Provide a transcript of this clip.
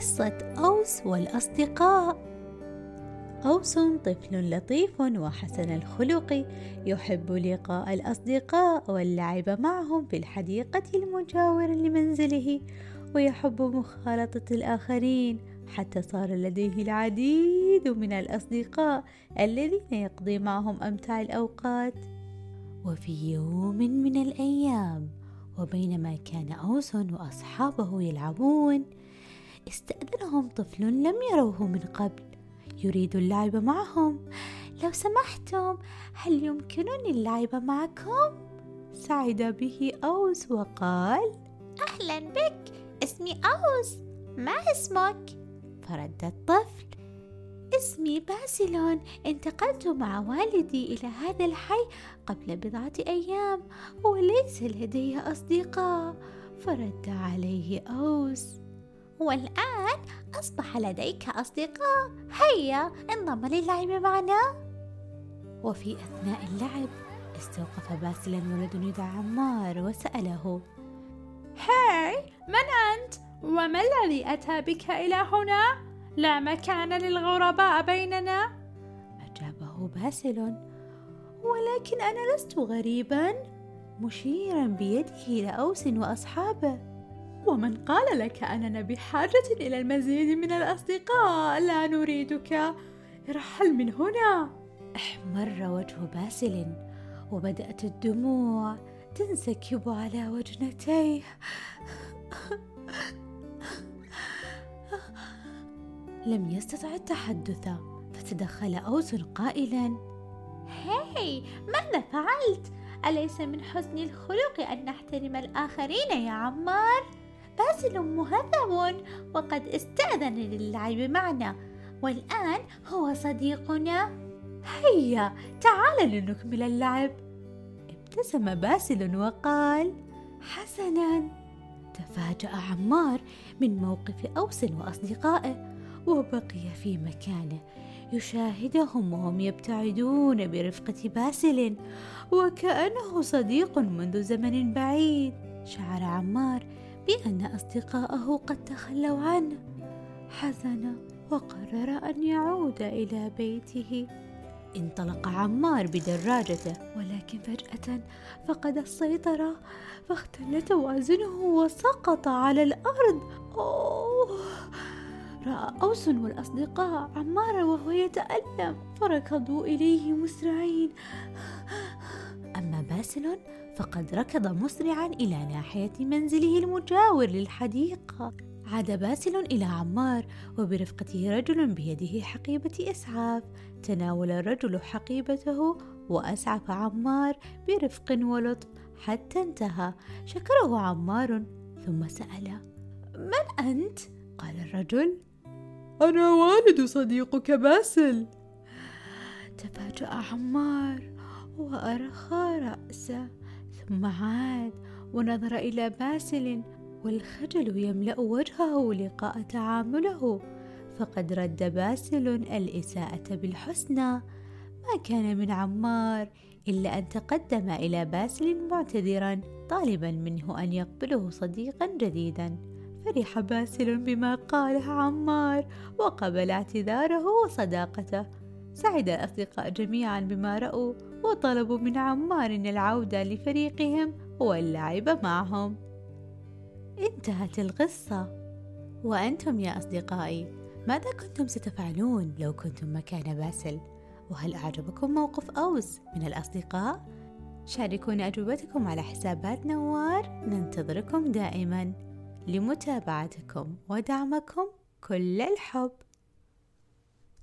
قصة أوس والأصدقاء. أوس طفل لطيف وحسن الخلق يحب لقاء الأصدقاء واللعب معهم في الحديقة المجاورة لمنزله ويحب مخالطة الآخرين حتى صار لديه العديد من الأصدقاء الذين يقضي معهم أمتع الأوقات. وفي يوم من الأيام وبينما كان أوس وأصحابه يلعبون استأذنهم طفل لم يروه من قبل. يريد اللعب معهم. لو سمحتم هل يمكنني اللعب معكم؟ سعد به أوس وقال أهلا بك. اسمي أوس. ما اسمك؟ فرد الطفل اسمي باسلون. انتقلت مع والدي إلى هذا الحي قبل بضعة أيام وليس لدي أصدقاء. فرد عليه أوس. والآن أصبح لديك أصدقاء. هيا انضم للعب معنا وفي أثناء اللعب استوقف باسلا ولد يدعى عمار وسأله هاي من أنت؟ وما الذي أتى بك إلى هنا؟ لا مكان للغرباء بيننا. أجابه باسل ولكن أنا لست غريبا. مشيرا بيده إلى أوس وأصحابه. ومن قال لك أننا بحاجة إلى المزيد من الأصدقاء لا نريدك ارحل من هنا احمر وجه باسل وبدأت الدموع تنسكب على وجنتيه لم يستطع التحدث فتدخل أوس قائلا هاي ماذا فعلت؟ أليس من حسن الخلق أن نحترم الآخرين يا عمار؟ باسل مهذب وقد استأذن للعب معنا. والآن هو صديقنا. هيا تعال لنكمل اللعب. ابتسم باسل وقال حسنا. تفاجأ عمار من موقف أوس وأصدقائه وبقي في مكانه. يشاهدهم وهم يبتعدون برفقة باسل وكأنه صديق منذ زمن بعيد. شعر عمار بأن أصدقاءه قد تخلوا عنه. حزن وقرر أن يعود إلى بيته. انطلق عمار بدراجته. ولكن فجأة فقد السيطرة فاختل توازنه وسقط على الأرض. أوه! رأى أوس والأصدقاء عمار وهو يتألم. فركضوا إليه مسرعين. باسل فقد ركض مسرعا إلى ناحية منزله المجاور للحديقة. عاد باسل إلى عمار وبرفقته رجل بيده حقيبة إسعاف. تناول الرجل حقيبته وأسعف عمار برفق ولطف حتى انتهى. شكره عمار ثم سأل من أنت؟ قال الرجل أنا والد صديقك باسل. تفاجأ عمار. وأرخى رأسه ثم عاد ونظر إلى باسل والخجل يملأ وجهه لقاء تعامله. فقد رد باسل الإساءة بالحسنى. ما كان من عمار إلا أن تقدم إلى باسل معتذرا طالبا منه أن يقبله صديقا جديدا. فرح باسل بما قاله عمار وقبل اعتذاره وصداقته. سعد الأصدقاء جميعا بما رأوا وطلبوا من عمار العودة لفريقهم واللعب معهم انتهت القصة وأنتم يا أصدقائي ماذا كنتم ستفعلون لو كنتم مكان باسل؟ وهل أعجبكم موقف أوس من الأصدقاء؟ شاركونا أجوبتكم على حسابات نوار ننتظركم دائما لمتابعتكم ودعمكم كل الحب